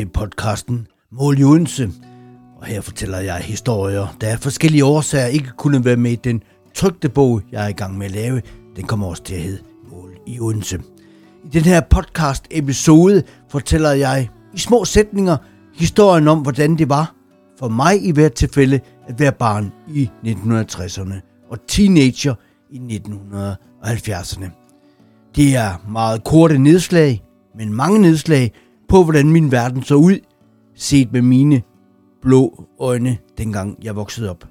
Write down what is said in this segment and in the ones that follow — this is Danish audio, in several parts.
til podcasten Mål i Odense. Og her fortæller jeg historier, der af forskellige årsager ikke kunne være med i den trygte bog, jeg er i gang med at lave. Den kommer også til at hedde Mål i Odense. I den her podcast episode fortæller jeg i små sætninger historien om, hvordan det var for mig i hvert tilfælde at være barn i 1960'erne og teenager i 1970'erne. Det er meget korte nedslag, men mange nedslag på, hvordan min verden så ud, set med mine blå øjne, dengang jeg voksede op.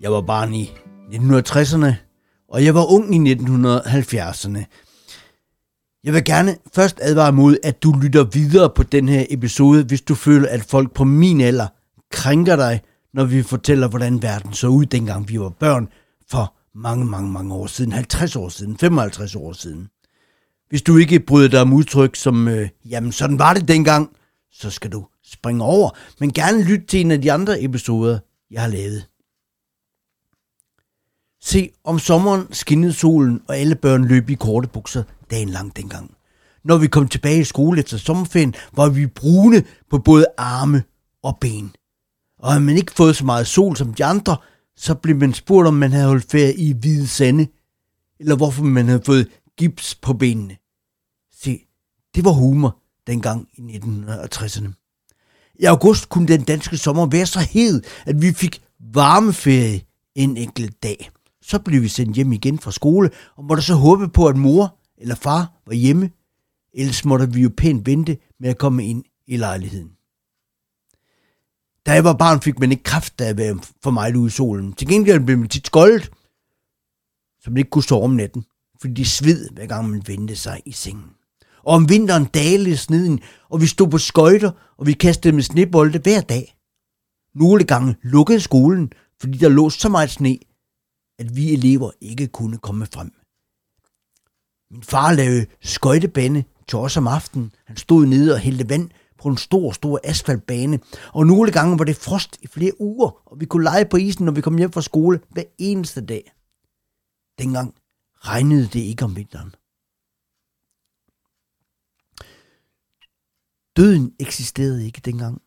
Jeg var barn i 1960'erne, og jeg var ung i 1970'erne. Jeg vil gerne først advare mod, at du lytter videre på den her episode, hvis du føler, at folk på min alder krænker dig, når vi fortæller, hvordan verden så ud, dengang vi var børn, for mange, mange, mange år siden, 50 år siden, 55 år siden. Hvis du ikke bryder dig om udtryk som, øh, jamen sådan var det dengang, så skal du springe over, men gerne lytte til en af de andre episoder, jeg har lavet. Se, om sommeren skinnede solen, og alle børn løb i korte bukser dagen lang dengang. Når vi kom tilbage i skole efter sommerferien, var vi brune på både arme og ben. Og havde man ikke fået så meget sol som de andre, så blev man spurgt, om man havde holdt ferie i hvide sande, eller hvorfor man havde fået gips på benene. Se, det var humor dengang i 1960'erne. I august kunne den danske sommer være så hed, at vi fik varmeferie en enkelt dag. Så blev vi sendt hjem igen fra skole, og måtte så håbe på, at mor eller far var hjemme. Ellers måtte vi jo pænt vente med at komme ind i lejligheden. Da jeg var barn, fik man ikke kraft af at være for mig ude i solen. Til gengæld blev man tit skoldet, så man ikke kunne sove om natten, fordi de sved, hver gang man vendte sig i sengen. Og om vinteren dalede sneden, og vi stod på skøjter, og vi kastede med snebolde hver dag. Nogle gange lukkede skolen, fordi der lå så meget sne, at vi elever ikke kunne komme frem. Min far lavede skøjtebane til os om aftenen. Han stod nede og hældte vand på en stor, stor asfaltbane. Og nogle gange var det frost i flere uger, og vi kunne lege på isen, når vi kom hjem fra skole hver eneste dag. Dengang regnede det ikke om vinteren. Døden eksisterede ikke dengang.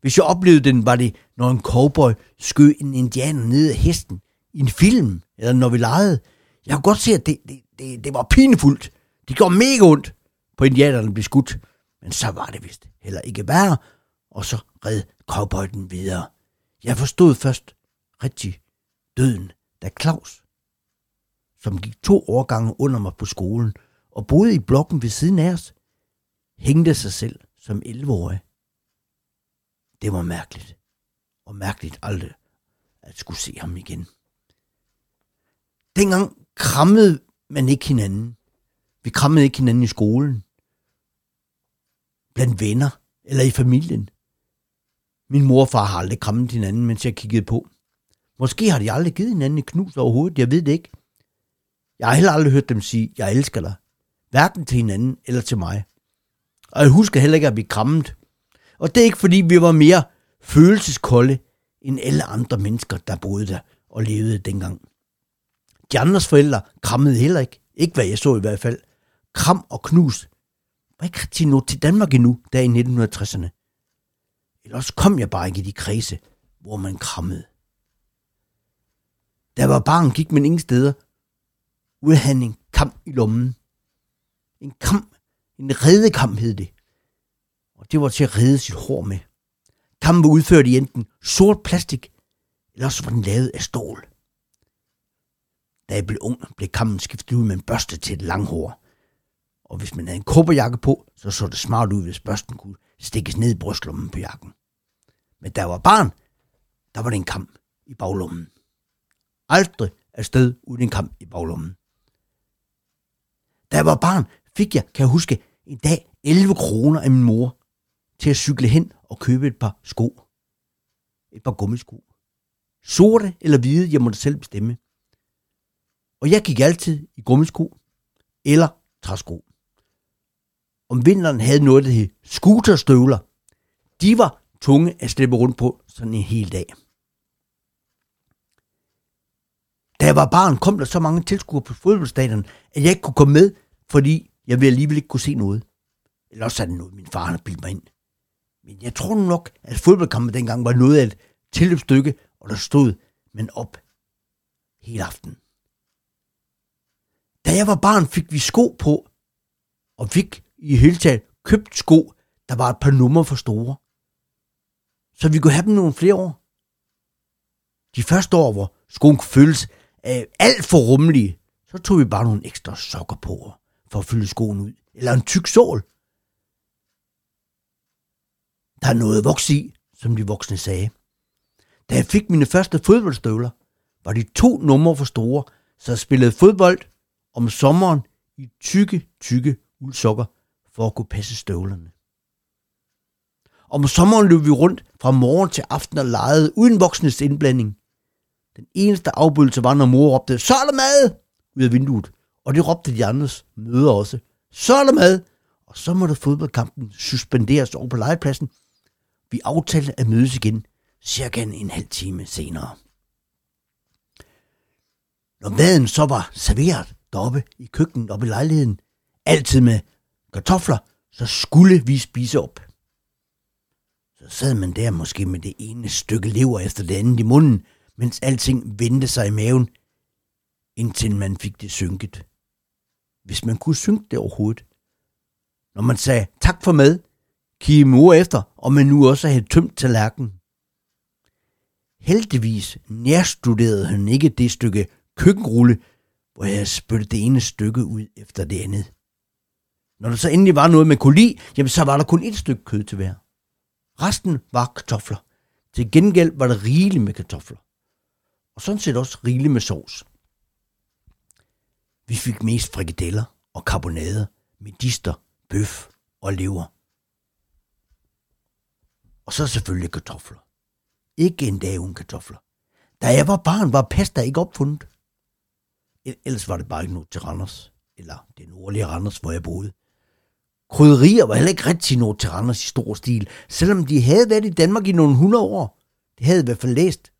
Hvis jeg oplevede den, var det, når en cowboy skød en indianer ned af hesten i en film, eller når vi legede. Jeg kunne godt se, at det, det, det, det var pinefuldt. Det gjorde mega ondt, på indianerne blev skudt. Men så var det vist heller ikke værre, og så red cowboyen videre. Jeg forstod først rigtig døden, da Claus, som gik to årgange under mig på skolen og boede i blokken ved siden af os, hængte sig selv som 11-årig. Det var mærkeligt, og mærkeligt aldrig at skulle se ham igen. Dengang krammede men ikke hinanden. Vi krammede ikke hinanden i skolen. Blandt venner eller i familien. Min mor og far har aldrig krammet hinanden, mens jeg kiggede på. Måske har de aldrig givet hinanden et knus overhovedet, jeg ved det ikke. Jeg har heller aldrig hørt dem sige, jeg elsker dig. Hverken til hinanden eller til mig. Og jeg husker heller ikke at blive krammet. Og det er ikke fordi, vi var mere følelseskolde end alle andre mennesker, der boede der og levede dengang. De andres forældre krammede heller ikke. Ikke hvad jeg så i hvert fald. Kram og knus var ikke rigtig nået til Danmark endnu, der i 1960'erne. Ellers kom jeg bare ikke i de kredse, hvor man krammede. Da jeg var barn, gik man ingen steder, uden han en kamp i lommen. En kamp, en redekamp hed det. Og det var til at redde sit hår med. Kampen var udført i enten sort plastik, eller også var den lavet af stål. Da jeg blev ung, blev kammen skiftet ud med en børste til et langhår. Og hvis man havde en kobberjakke på, så så det smart ud, hvis børsten kunne stikkes ned i brystlommen på jakken. Men da jeg var barn, der var det en kamp i baglommen. Aldrig afsted uden en kamp i baglommen. Da jeg var barn, fik jeg, kan jeg huske, en dag 11 kroner af min mor til at cykle hen og købe et par sko. Et par gummisko. Sorte eller hvide, jeg måtte selv bestemme. Og jeg gik altid i gummisko eller træsko. Om vinteren havde noget, der hed scooterstøvler. De var tunge at slippe rundt på sådan en hel dag. Da jeg var barn, kom der så mange tilskuere på fodboldstadion, at jeg ikke kunne komme med, fordi jeg ville alligevel ikke kunne se noget. Eller også er det noget, min far har bildt mig ind. Men jeg tror nok, at fodboldkampen dengang var noget af et tilløbsstykke, og der stod men op hele aftenen. Da jeg var barn, fik vi sko på, og fik i hele taget købt sko, der var et par numre for store. Så vi kunne have dem nogle flere år. De første år, hvor skoen kunne føles øh, alt for rummelige, så tog vi bare nogle ekstra sokker på for at fylde skoen ud. Eller en tyk sål. Der er noget voks i, som de voksne sagde. Da jeg fik mine første fodboldstøvler, var de to numre for store, så jeg spillede fodbold om sommeren i tykke, tykke uldsokker for at kunne passe støvlerne. Om sommeren løb vi rundt fra morgen til aften og legede uden voksnes indblanding. Den eneste afbødelse var, når mor råbte, så er der mad! ud af vinduet. Og det råbte de andres møder også. Så er der mad! Og så måtte fodboldkampen suspenderes over på legepladsen. Vi aftalte at mødes igen cirka en halv time senere. Når maden så var serveret deroppe i køkkenet oppe i lejligheden, altid med kartofler, så skulle vi spise op. Så sad man der måske med det ene stykke lever efter det andet i munden, mens alting vendte sig i maven, indtil man fik det synket. Hvis man kunne synke det overhovedet. Når man sagde tak for mad, kiggede mor efter, og man nu også havde tømt tallerkenen. Heldigvis nærstuderede han ikke det stykke køkkenrulle, hvor jeg spyttede det ene stykke ud efter det andet. Når der så endelig var noget, med koli, jamen så var der kun et stykke kød til hver. Resten var kartofler. Til gengæld var der rigeligt med kartofler. Og sådan set også rigeligt med sovs. Vi fik mest frikadeller og karbonade, medister, bøf og lever. Og så selvfølgelig kartofler. Ikke en dag uden kartofler. Da jeg var barn, var pasta ikke opfundet. Ellers var det bare ikke noget til Randers, eller det nordlige Randers, hvor jeg boede. Krydderier var heller ikke rigtig noget til Randers i stor stil, selvom de havde været i Danmark i nogle hundrede år. Det havde i hvert fald læst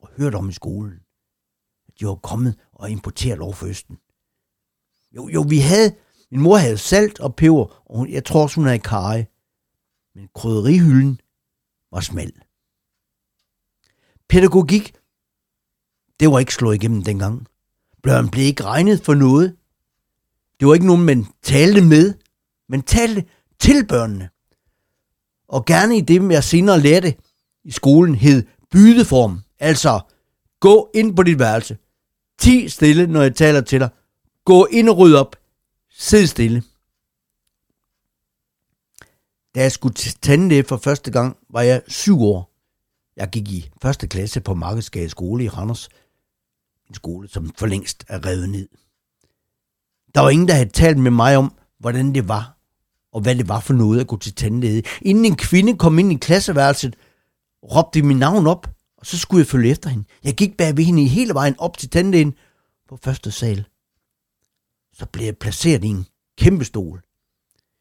og hørt om i skolen, at de var kommet og importeret over for Østen. Jo, jo, vi havde, min mor havde salt og peber, og jeg tror også, hun havde karry. Men krydderihylden var smal. Pædagogik, det var ikke slået igennem dengang. Børn blev ikke regnet for noget. Det var ikke nogen, man talte med, men talte til børnene. Og gerne i det, jeg senere lærte i skolen, hed bydeform. Altså, gå ind på dit værelse. Ti stille, når jeg taler til dig. Gå ind og ryd op. Sid stille. Da jeg skulle til tandlæge for første gang, var jeg syv år. Jeg gik i første klasse på Markedsgade skole i Randers. En skole, som for længst er revet ned. Der var ingen, der havde talt med mig om, hvordan det var, og hvad det var for noget at gå til tandlæge. Inden en kvinde kom ind i klasseværelset, råbte min navn op, og så skulle jeg følge efter hende. Jeg gik bag ved hende hele vejen op til tandlægen på første sal. Så blev jeg placeret i en kæmpe stol.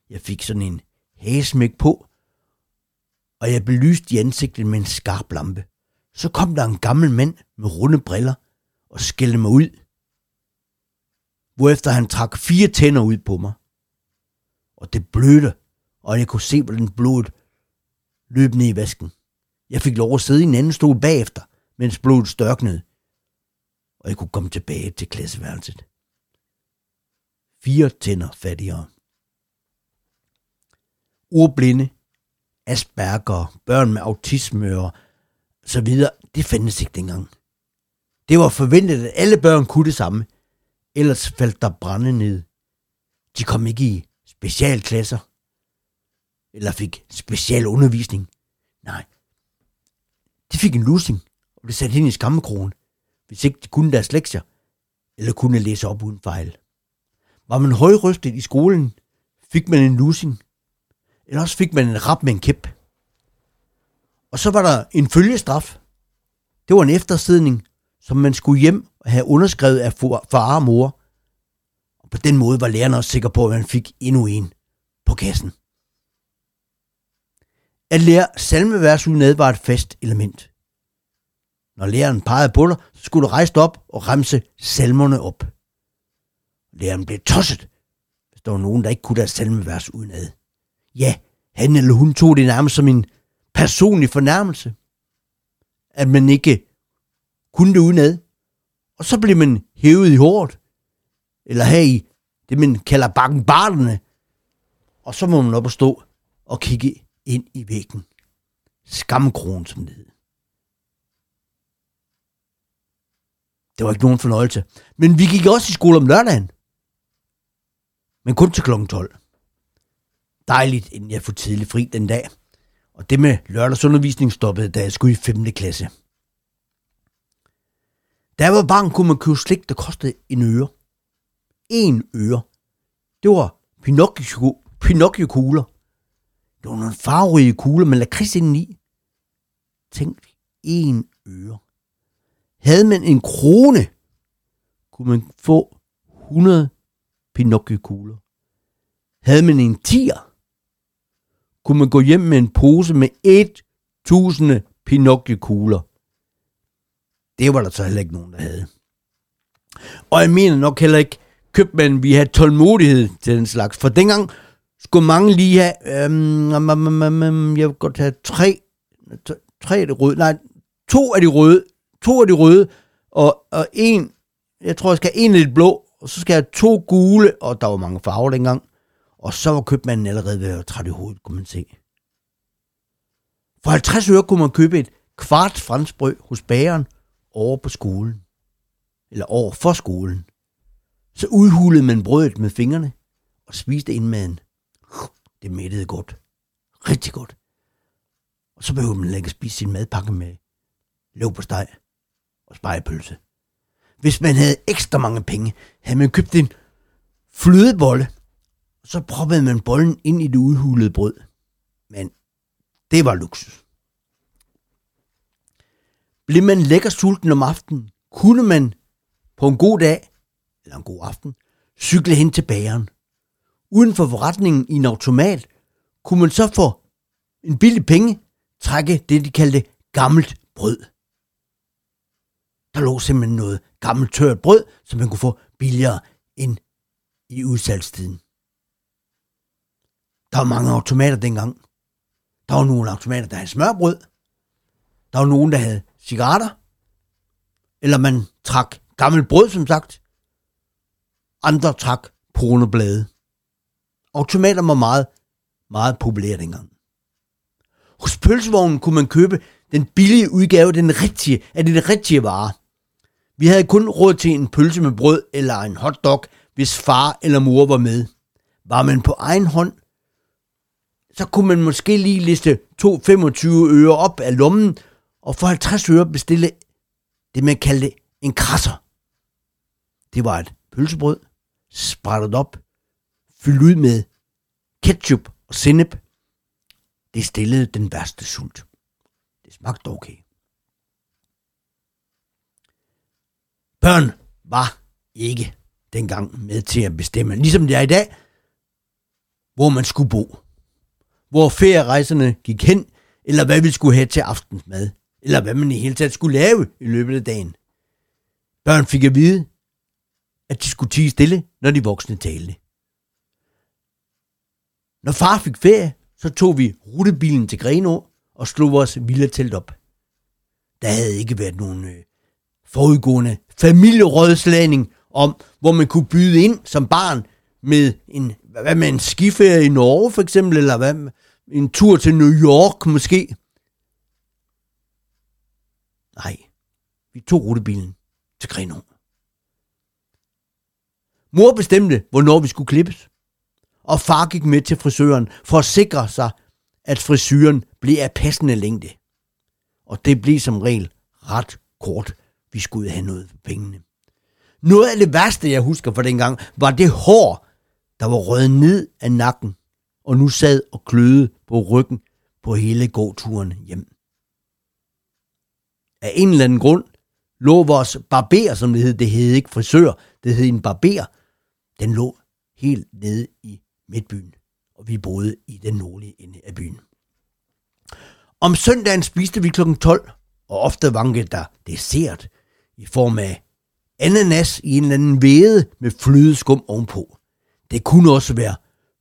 Jeg fik sådan en hæsmæk på, og jeg belyste i ansigtet med en skarp lampe. Så kom der en gammel mand med runde briller og skældte mig ud. Hvorefter han trak fire tænder ud på mig. Og det blødte, og jeg kunne se, hvordan blodet løb ned i vasken. Jeg fik lov at sidde i en anden stol bagefter, mens blodet størknede, og jeg kunne komme tilbage til klasseværelset. Fire tænder fattigere. Ordblinde, Asperger, børn med autisme og så videre, det fandtes ikke dengang. Det var forventet, at alle børn kunne det samme, ellers faldt der brænde ned. De kom ikke i specialklasser, eller fik special undervisning. Nej, de fik en lusning og blev sat ind i skammekrogen, hvis ikke de kunne deres lektier, eller kunne læse op uden fejl. Var man højrystet i skolen, fik man en lusning, eller også fik man en rap med en kæp. Og så var der en følgestraf. Det var en eftersidning, som man skulle hjem og have underskrevet af far og mor. Og på den måde var lærerne også sikre på, at man fik endnu en på kassen. At lære salmevers udenad var et fast element. Når læreren pegede på dig, så skulle du rejse dig op og remse salmerne op. Læreren blev tosset, hvis der var nogen, der ikke kunne deres salmevers udenad. Ja, han eller hun tog det nærmest som en personlig fornærmelse. At man ikke kun det udenad. Og så blev man hævet i hårdt. Eller her i det, man kalder bakken barterne. Og så må man op og stå og kigge ind i væggen. Skamkron, som det hed. Det var ikke nogen fornøjelse. Men vi gik også i skole om lørdagen. Men kun til kl. 12. Dejligt, inden jeg får tidlig fri den dag. Og det med lørdagsundervisning stoppede, da jeg skulle i 5. klasse. Da jeg var barn, kunne man købe slik, der kostede en øre. En øre. Det var Pinocchio, Pinocchio-kugler. Det var nogle farverige kugler med lakrids indeni. Tænk, en øre. Havde man en krone, kunne man få 100 Pinocchio-kugler. Havde man en tier, kunne man gå hjem med en pose med 1000 Pinocchio-kugler. Det var der så heller ikke nogen, der havde. Og jeg mener nok heller ikke, købmanden vi have tålmodighed til den slags. For dengang skulle mange lige have, øhm, um, um, um, jeg vil godt have tre, tre af de røde, nej, to af de røde, to af de røde, og, og en, jeg tror, jeg skal have en lidt blå, og så skal jeg have to gule, og der var mange farver dengang. Og så var købmanden allerede ved at trætte i hovedet, kunne man se. For 50 øre kunne man købe et kvart franskbrød hos bageren over på skolen. Eller over for skolen. Så udhulede man brødet med fingrene og spiste indmaden. Det mættede godt. Rigtig godt. Og så behøvede man ikke spise sin madpakke med løb på steg og spejepølse. Hvis man havde ekstra mange penge, havde man købt en flødebolle, og så proppede man bollen ind i det udhulede brød. Men det var luksus. Blev man lækker sulten om aftenen, kunne man på en god dag, eller en god aften, cykle hen til bageren. Uden for forretningen i en automat, kunne man så få en billig penge trække det, de kaldte gammelt brød. Der lå simpelthen noget gammelt tørt brød, som man kunne få billigere end i udsalgstiden. Der var mange automater dengang. Der var nogle automater, der havde smørbrød. Der var nogen, der havde cigaretter. Eller man trak gammelt brød, som sagt. Andre trak pornoblade. Automater var meget, meget populære dengang. Hos pølsevognen kunne man købe den billige udgave den rigtige, af den rigtige vare. Vi havde kun råd til en pølse med brød eller en hotdog, hvis far eller mor var med. Var man på egen hånd, så kunne man måske lige liste 2,25 øre op af lommen, og for 50 øre bestille det, man kaldte en krasser. Det var et pølsebrød, sprættet op, fyldt ud med ketchup og sennep. Det stillede den værste sult. Det smagte okay. Børn var ikke dengang med til at bestemme, ligesom det er i dag, hvor man skulle bo, hvor ferierejserne gik hen, eller hvad vi skulle have til aftensmad, eller hvad man i hele taget skulle lave i løbet af dagen. Børn fik at vide, at de skulle tige stille, når de voksne talte. Når far fik ferie, så tog vi rutebilen til Grenå og slog vores villatelt op. Der havde ikke været nogen øh, forudgående familierådslagning om, hvor man kunne byde ind som barn med en, hvad med en skiferie i Norge for eksempel, eller hvad, en tur til New York måske. Nej, vi tog rutebilen til Grenå. Mor bestemte, hvornår vi skulle klippes, og far gik med til frisøren for at sikre sig, at frisyren blev af passende længde. Og det blev som regel ret kort vi skulle have noget for pengene. Noget af det værste, jeg husker fra dengang, var det hår, der var røget ned af nakken, og nu sad og kløede på ryggen på hele gåturen hjem. Af en eller anden grund lå vores barber, som det hed, det hed ikke frisør, det hed en barber, den lå helt nede i midtbyen, og vi boede i den nordlige ende af byen. Om søndagen spiste vi kl. 12, og ofte vankede der dessert i form af ananas i en eller anden væde med flødeskum ovenpå. Det kunne også være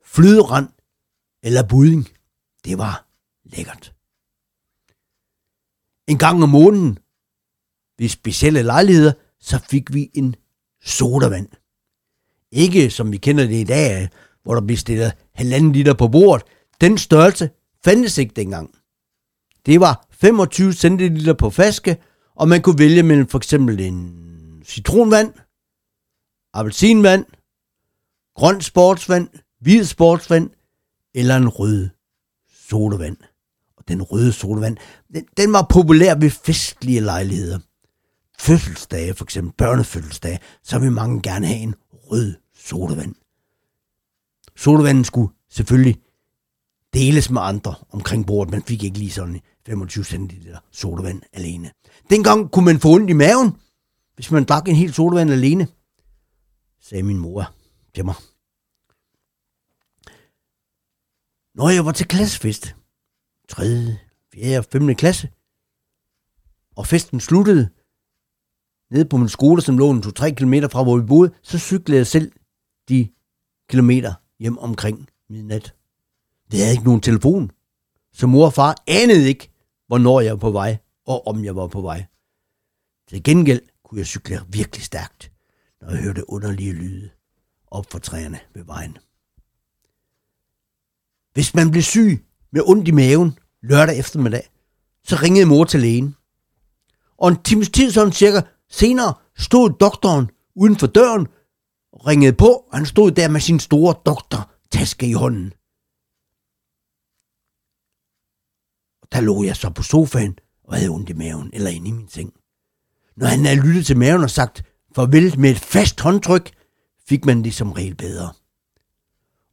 flyderand eller budding. Det var lækkert. En gang om måneden, ved specielle lejligheder, så fik vi en sodavand. Ikke som vi kender det i dag, hvor der blev stillet halvanden liter på bordet. Den størrelse fandtes ikke dengang. Det var 25 centiliter på flaske, og man kunne vælge mellem for eksempel en citronvand, appelsinvand, grøn sportsvand, hvid sportsvand eller en rød sodavand. Den røde sodavand, den, den var populær ved festlige lejligheder. Fødselsdage, for eksempel børnefødselsdage, så vil mange gerne have en rød sodavand. Sodavanden skulle selvfølgelig deles med andre omkring bordet. Man fik ikke lige sådan 25 cm sodavand alene. Dengang kunne man få ondt i maven, hvis man drak en hel sodavand alene, sagde min mor til mig. Når jeg var til klassefest, 3., 4. 5. klasse, og festen sluttede, nede på min skole, som lå en 2-3 km fra, hvor vi boede, så cyklede jeg selv de kilometer hjem omkring midnat. Det havde ikke nogen telefon, så mor og far anede ikke, hvornår jeg var på vej, og om jeg var på vej. Til gengæld kunne jeg cykle virkelig stærkt, når jeg hørte underlige lyde op for træerne ved vejen. Hvis man blev syg med ondt i maven lørdag eftermiddag, så ringede mor til lægen. Og en times tid sådan cirka senere stod doktoren uden for døren og ringede på, og han stod der med sin store doktortaske i hånden. Og der lå jeg så på sofaen og havde ondt i maven eller inde i min seng. Når han havde lyttet til maven og sagt farvel med et fast håndtryk, fik man det som regel bedre.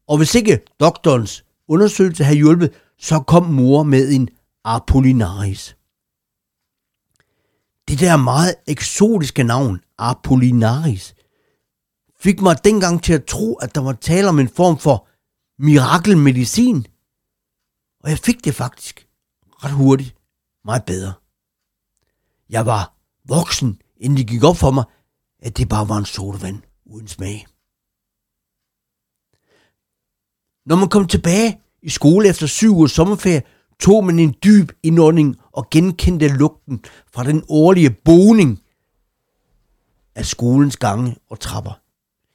Og hvis ikke doktorens undersøgelse have hjulpet, så kom mor med en Apollinaris. Det der meget eksotiske navn, Apollinaris, fik mig dengang til at tro, at der var tale om en form for mirakelmedicin. Og jeg fik det faktisk ret hurtigt meget bedre. Jeg var voksen, inden det gik op for mig, at det bare var en sodavand uden smag. Når man kom tilbage i skole efter syv ugers sommerferie, tog man en dyb indånding og genkendte lugten fra den årlige boning af skolens gange og trapper.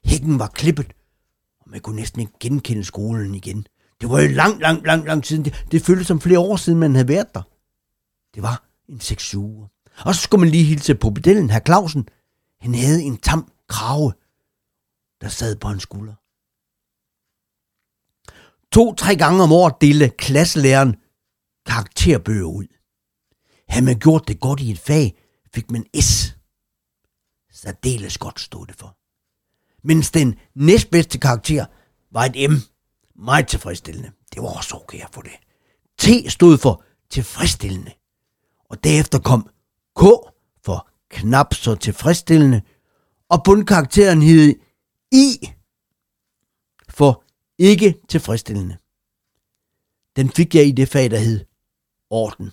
Hækken var klippet, og man kunne næsten ikke genkende skolen igen. Det var jo lang, lang, lang, lang tid. Det, det føltes som flere år siden, man havde været der. Det var en seks uger. Og så skulle man lige hilse på bedellen, herr Clausen. Han havde en tam krave, der sad på hans skulder. To-tre gange om året delte klasselæreren karakterbøger ud. Havde man gjort det godt i et fag, fik man S. Særdeles godt stod det for. Mens den næstbedste karakter var et M. Meget tilfredsstillende. Det var også okay at få det. T stod for tilfredsstillende. Og derefter kom K for knap så tilfredsstillende. Og bundkarakteren hed I for ikke tilfredsstillende. Den fik jeg i det fag, der hed orden.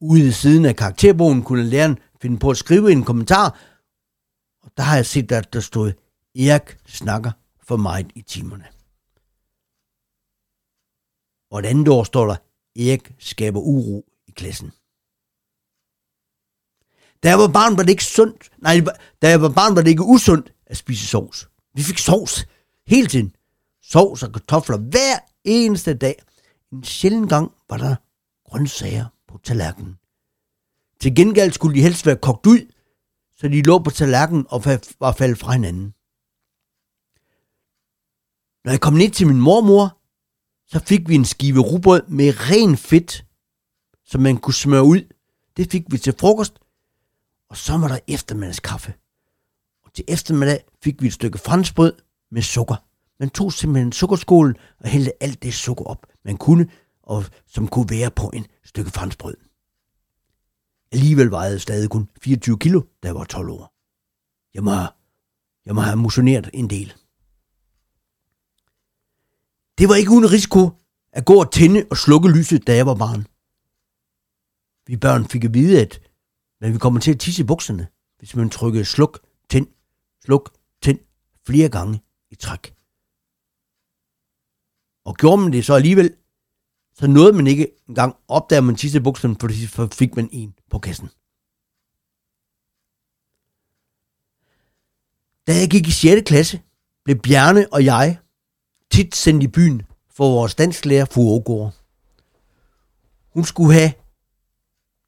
Ude i siden af karakterbogen kunne læreren finde på at skrive en kommentar, og der har jeg set, at der stod, Erik snakker for meget i timerne. Og et andet år står der, Erik skaber uro i klassen. Da jeg var barn, var det ikke sundt. Nej, da jeg var barn, var det ikke usundt at spise sovs. Vi fik sovs hele tiden. Sovs og kartofler hver eneste dag. En sjælden gang var der grøntsager på tallerkenen. Til gengæld skulle de helst være kogt ud, så de lå på tallerkenen og var faldet fra hinanden. Når jeg kom ned til min mormor, så fik vi en skive rugbrød med ren fedt, som man kunne smøre ud. Det fik vi til frokost, og så var der eftermiddagskaffe. Til eftermiddag fik vi et stykke franskbrød med sukker. Man tog simpelthen sukkerskålen og hældte alt det sukker op, man kunne, og som kunne være på en stykke franskbrød. Alligevel vejede jeg stadig kun 24 kilo, da jeg var 12 år. Jeg må, jeg må have motioneret en del. Det var ikke uden risiko, at gå og tænde og slukke lyset, da jeg var barn. Vi børn fik at vide, at men vi kommer til at tisse i bukserne, hvis man trykkede sluk, tænd, sluk, tænd flere gange i træk. Og gjorde man det så alligevel, så nåede man ikke engang opdager man sidste i bukserne, fordi så fik man en på kassen. Da jeg gik i 6. klasse, blev Bjarne og jeg tit sendt i byen for vores dansklærer Fru Hun skulle have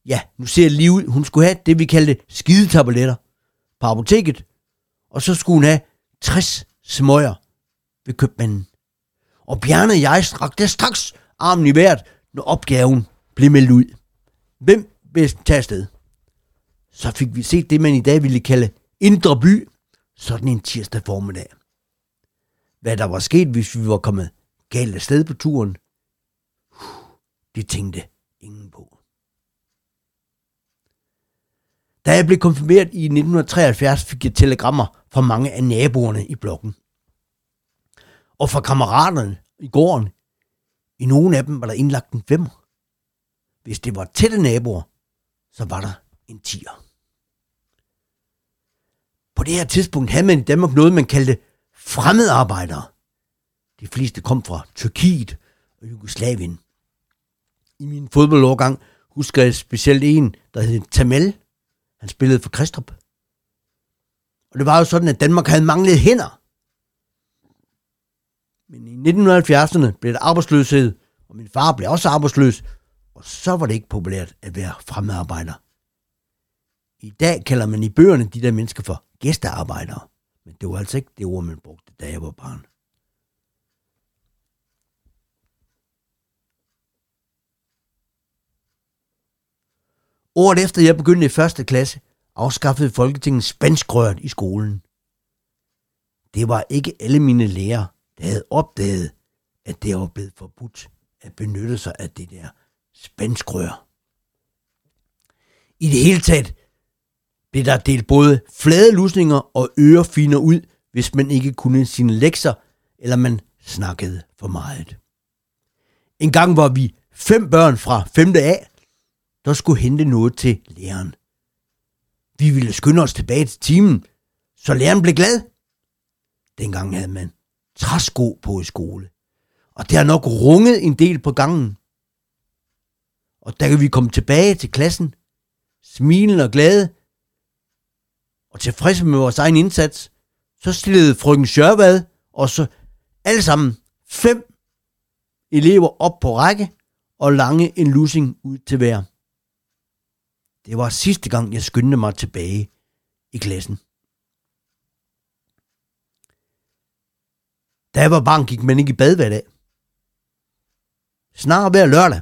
ja, nu ser jeg lige ud, hun skulle have det, vi kaldte skidetabletter på apoteket, og så skulle hun have 60 smøger ved købmanden. Og Bjarne og jeg strakte straks armen i vejret, når opgaven blev meldt ud. Hvem vil tage afsted? Så fik vi set det, man i dag ville kalde Indre By, sådan en tirsdag formiddag. Hvad der var sket, hvis vi var kommet galt afsted på turen, det tænkte ingen på. Da jeg blev konfirmeret i 1973, fik jeg telegrammer fra mange af naboerne i blokken. Og fra kammeraterne i gården. I nogle af dem var der indlagt en femmer. Hvis det var tætte naboer, så var der en tiger. På det her tidspunkt havde man i Danmark noget, man kaldte fremmedarbejdere. De fleste kom fra Tyrkiet og Jugoslavien. I min fodboldårgang husker jeg specielt en, der hed Tamel, han spillede for Kristrup. Og det var jo sådan, at Danmark havde manglet hænder. Men i 1970'erne blev der arbejdsløshed, og min far blev også arbejdsløs, og så var det ikke populært at være fremmedarbejder. I dag kalder man i bøgerne de der mennesker for gæstearbejdere, men det var altså ikke det ord, man brugte, da jeg var barn. Året efter jeg begyndte i første klasse, afskaffede Folketinget spanskrøret i skolen. Det var ikke alle mine lærere, der havde opdaget, at det var blevet forbudt at benytte sig af det der spanskrør. I det hele taget blev der delt både flade lusninger og ørefiner ud, hvis man ikke kunne sine lekser, eller man snakkede for meget. En gang var vi fem børn fra 5. A, der skulle hente noget til læreren. Vi ville skynde os tilbage til timen, så læreren blev glad. Dengang havde man træsko på i skole, og det har nok runget en del på gangen. Og da kan vi komme tilbage til klassen, smilende og glade, og tilfredse med vores egen indsats, så stillede frøken Sjørvad og så alle sammen fem elever op på række og lange en lussing ud til hver. Det var sidste gang, jeg skyndte mig tilbage i klassen. Da jeg var barn, gik man ikke i bad hver dag. Snart hver lørdag.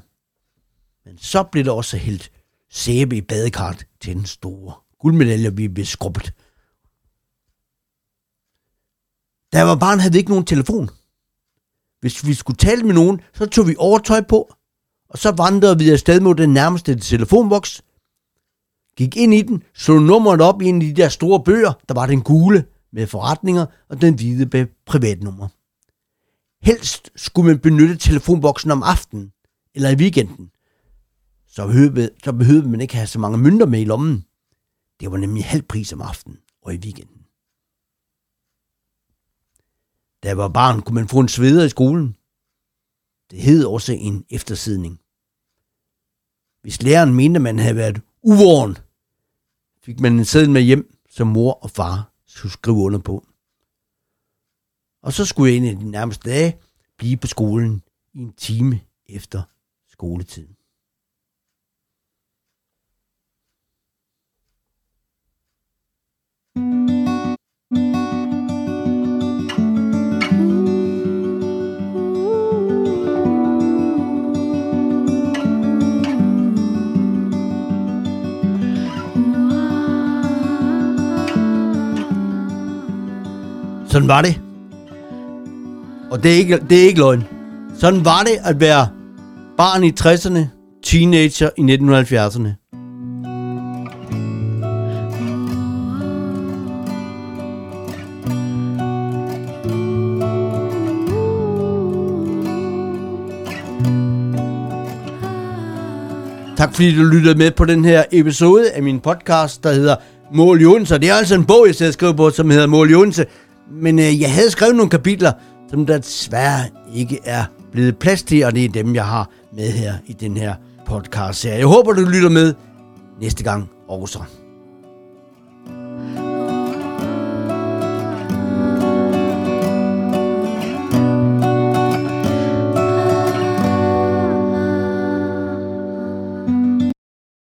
Men så blev der også helt sæbe i badekart til den store guldmedalje, vi blev skrubbet. Da jeg var barn, havde vi ikke nogen telefon. Hvis vi skulle tale med nogen, så tog vi overtøj på, og så vandrede vi afsted mod den nærmeste telefonboks, gik ind i den, så nummeret op i en af de der store bøger, der var den gule med forretninger, og den hvide med privatnummer. Helst skulle man benytte telefonboksen om aftenen eller i weekenden. Så behøvede, så behøvede man ikke have så mange mønter med i lommen. Det var nemlig halv pris om aftenen og i weekenden. Da jeg var barn, kunne man få en sveder i skolen. Det hed også en eftersidning. Hvis læreren mente, man havde været uvåren, fik man en seddel med hjem, som mor og far skulle skrive under på. Og så skulle jeg ind i de nærmeste dage blive på skolen i en time efter skoletiden. Sådan var det. Og det er ikke, det er ikke løgn. Sådan var det at være barn i 60'erne, teenager i 1970'erne. Tak fordi du lyttede med på den her episode af min podcast, der hedder Mål Jonsen. Det er altså en bog, jeg sidder og skriver på, som hedder Mål Jonsen. Men øh, jeg havde skrevet nogle kapitler, som der desværre ikke er blevet plads til, og det er dem, jeg har med her i den her podcast. Jeg håber, du lytter med næste gang også.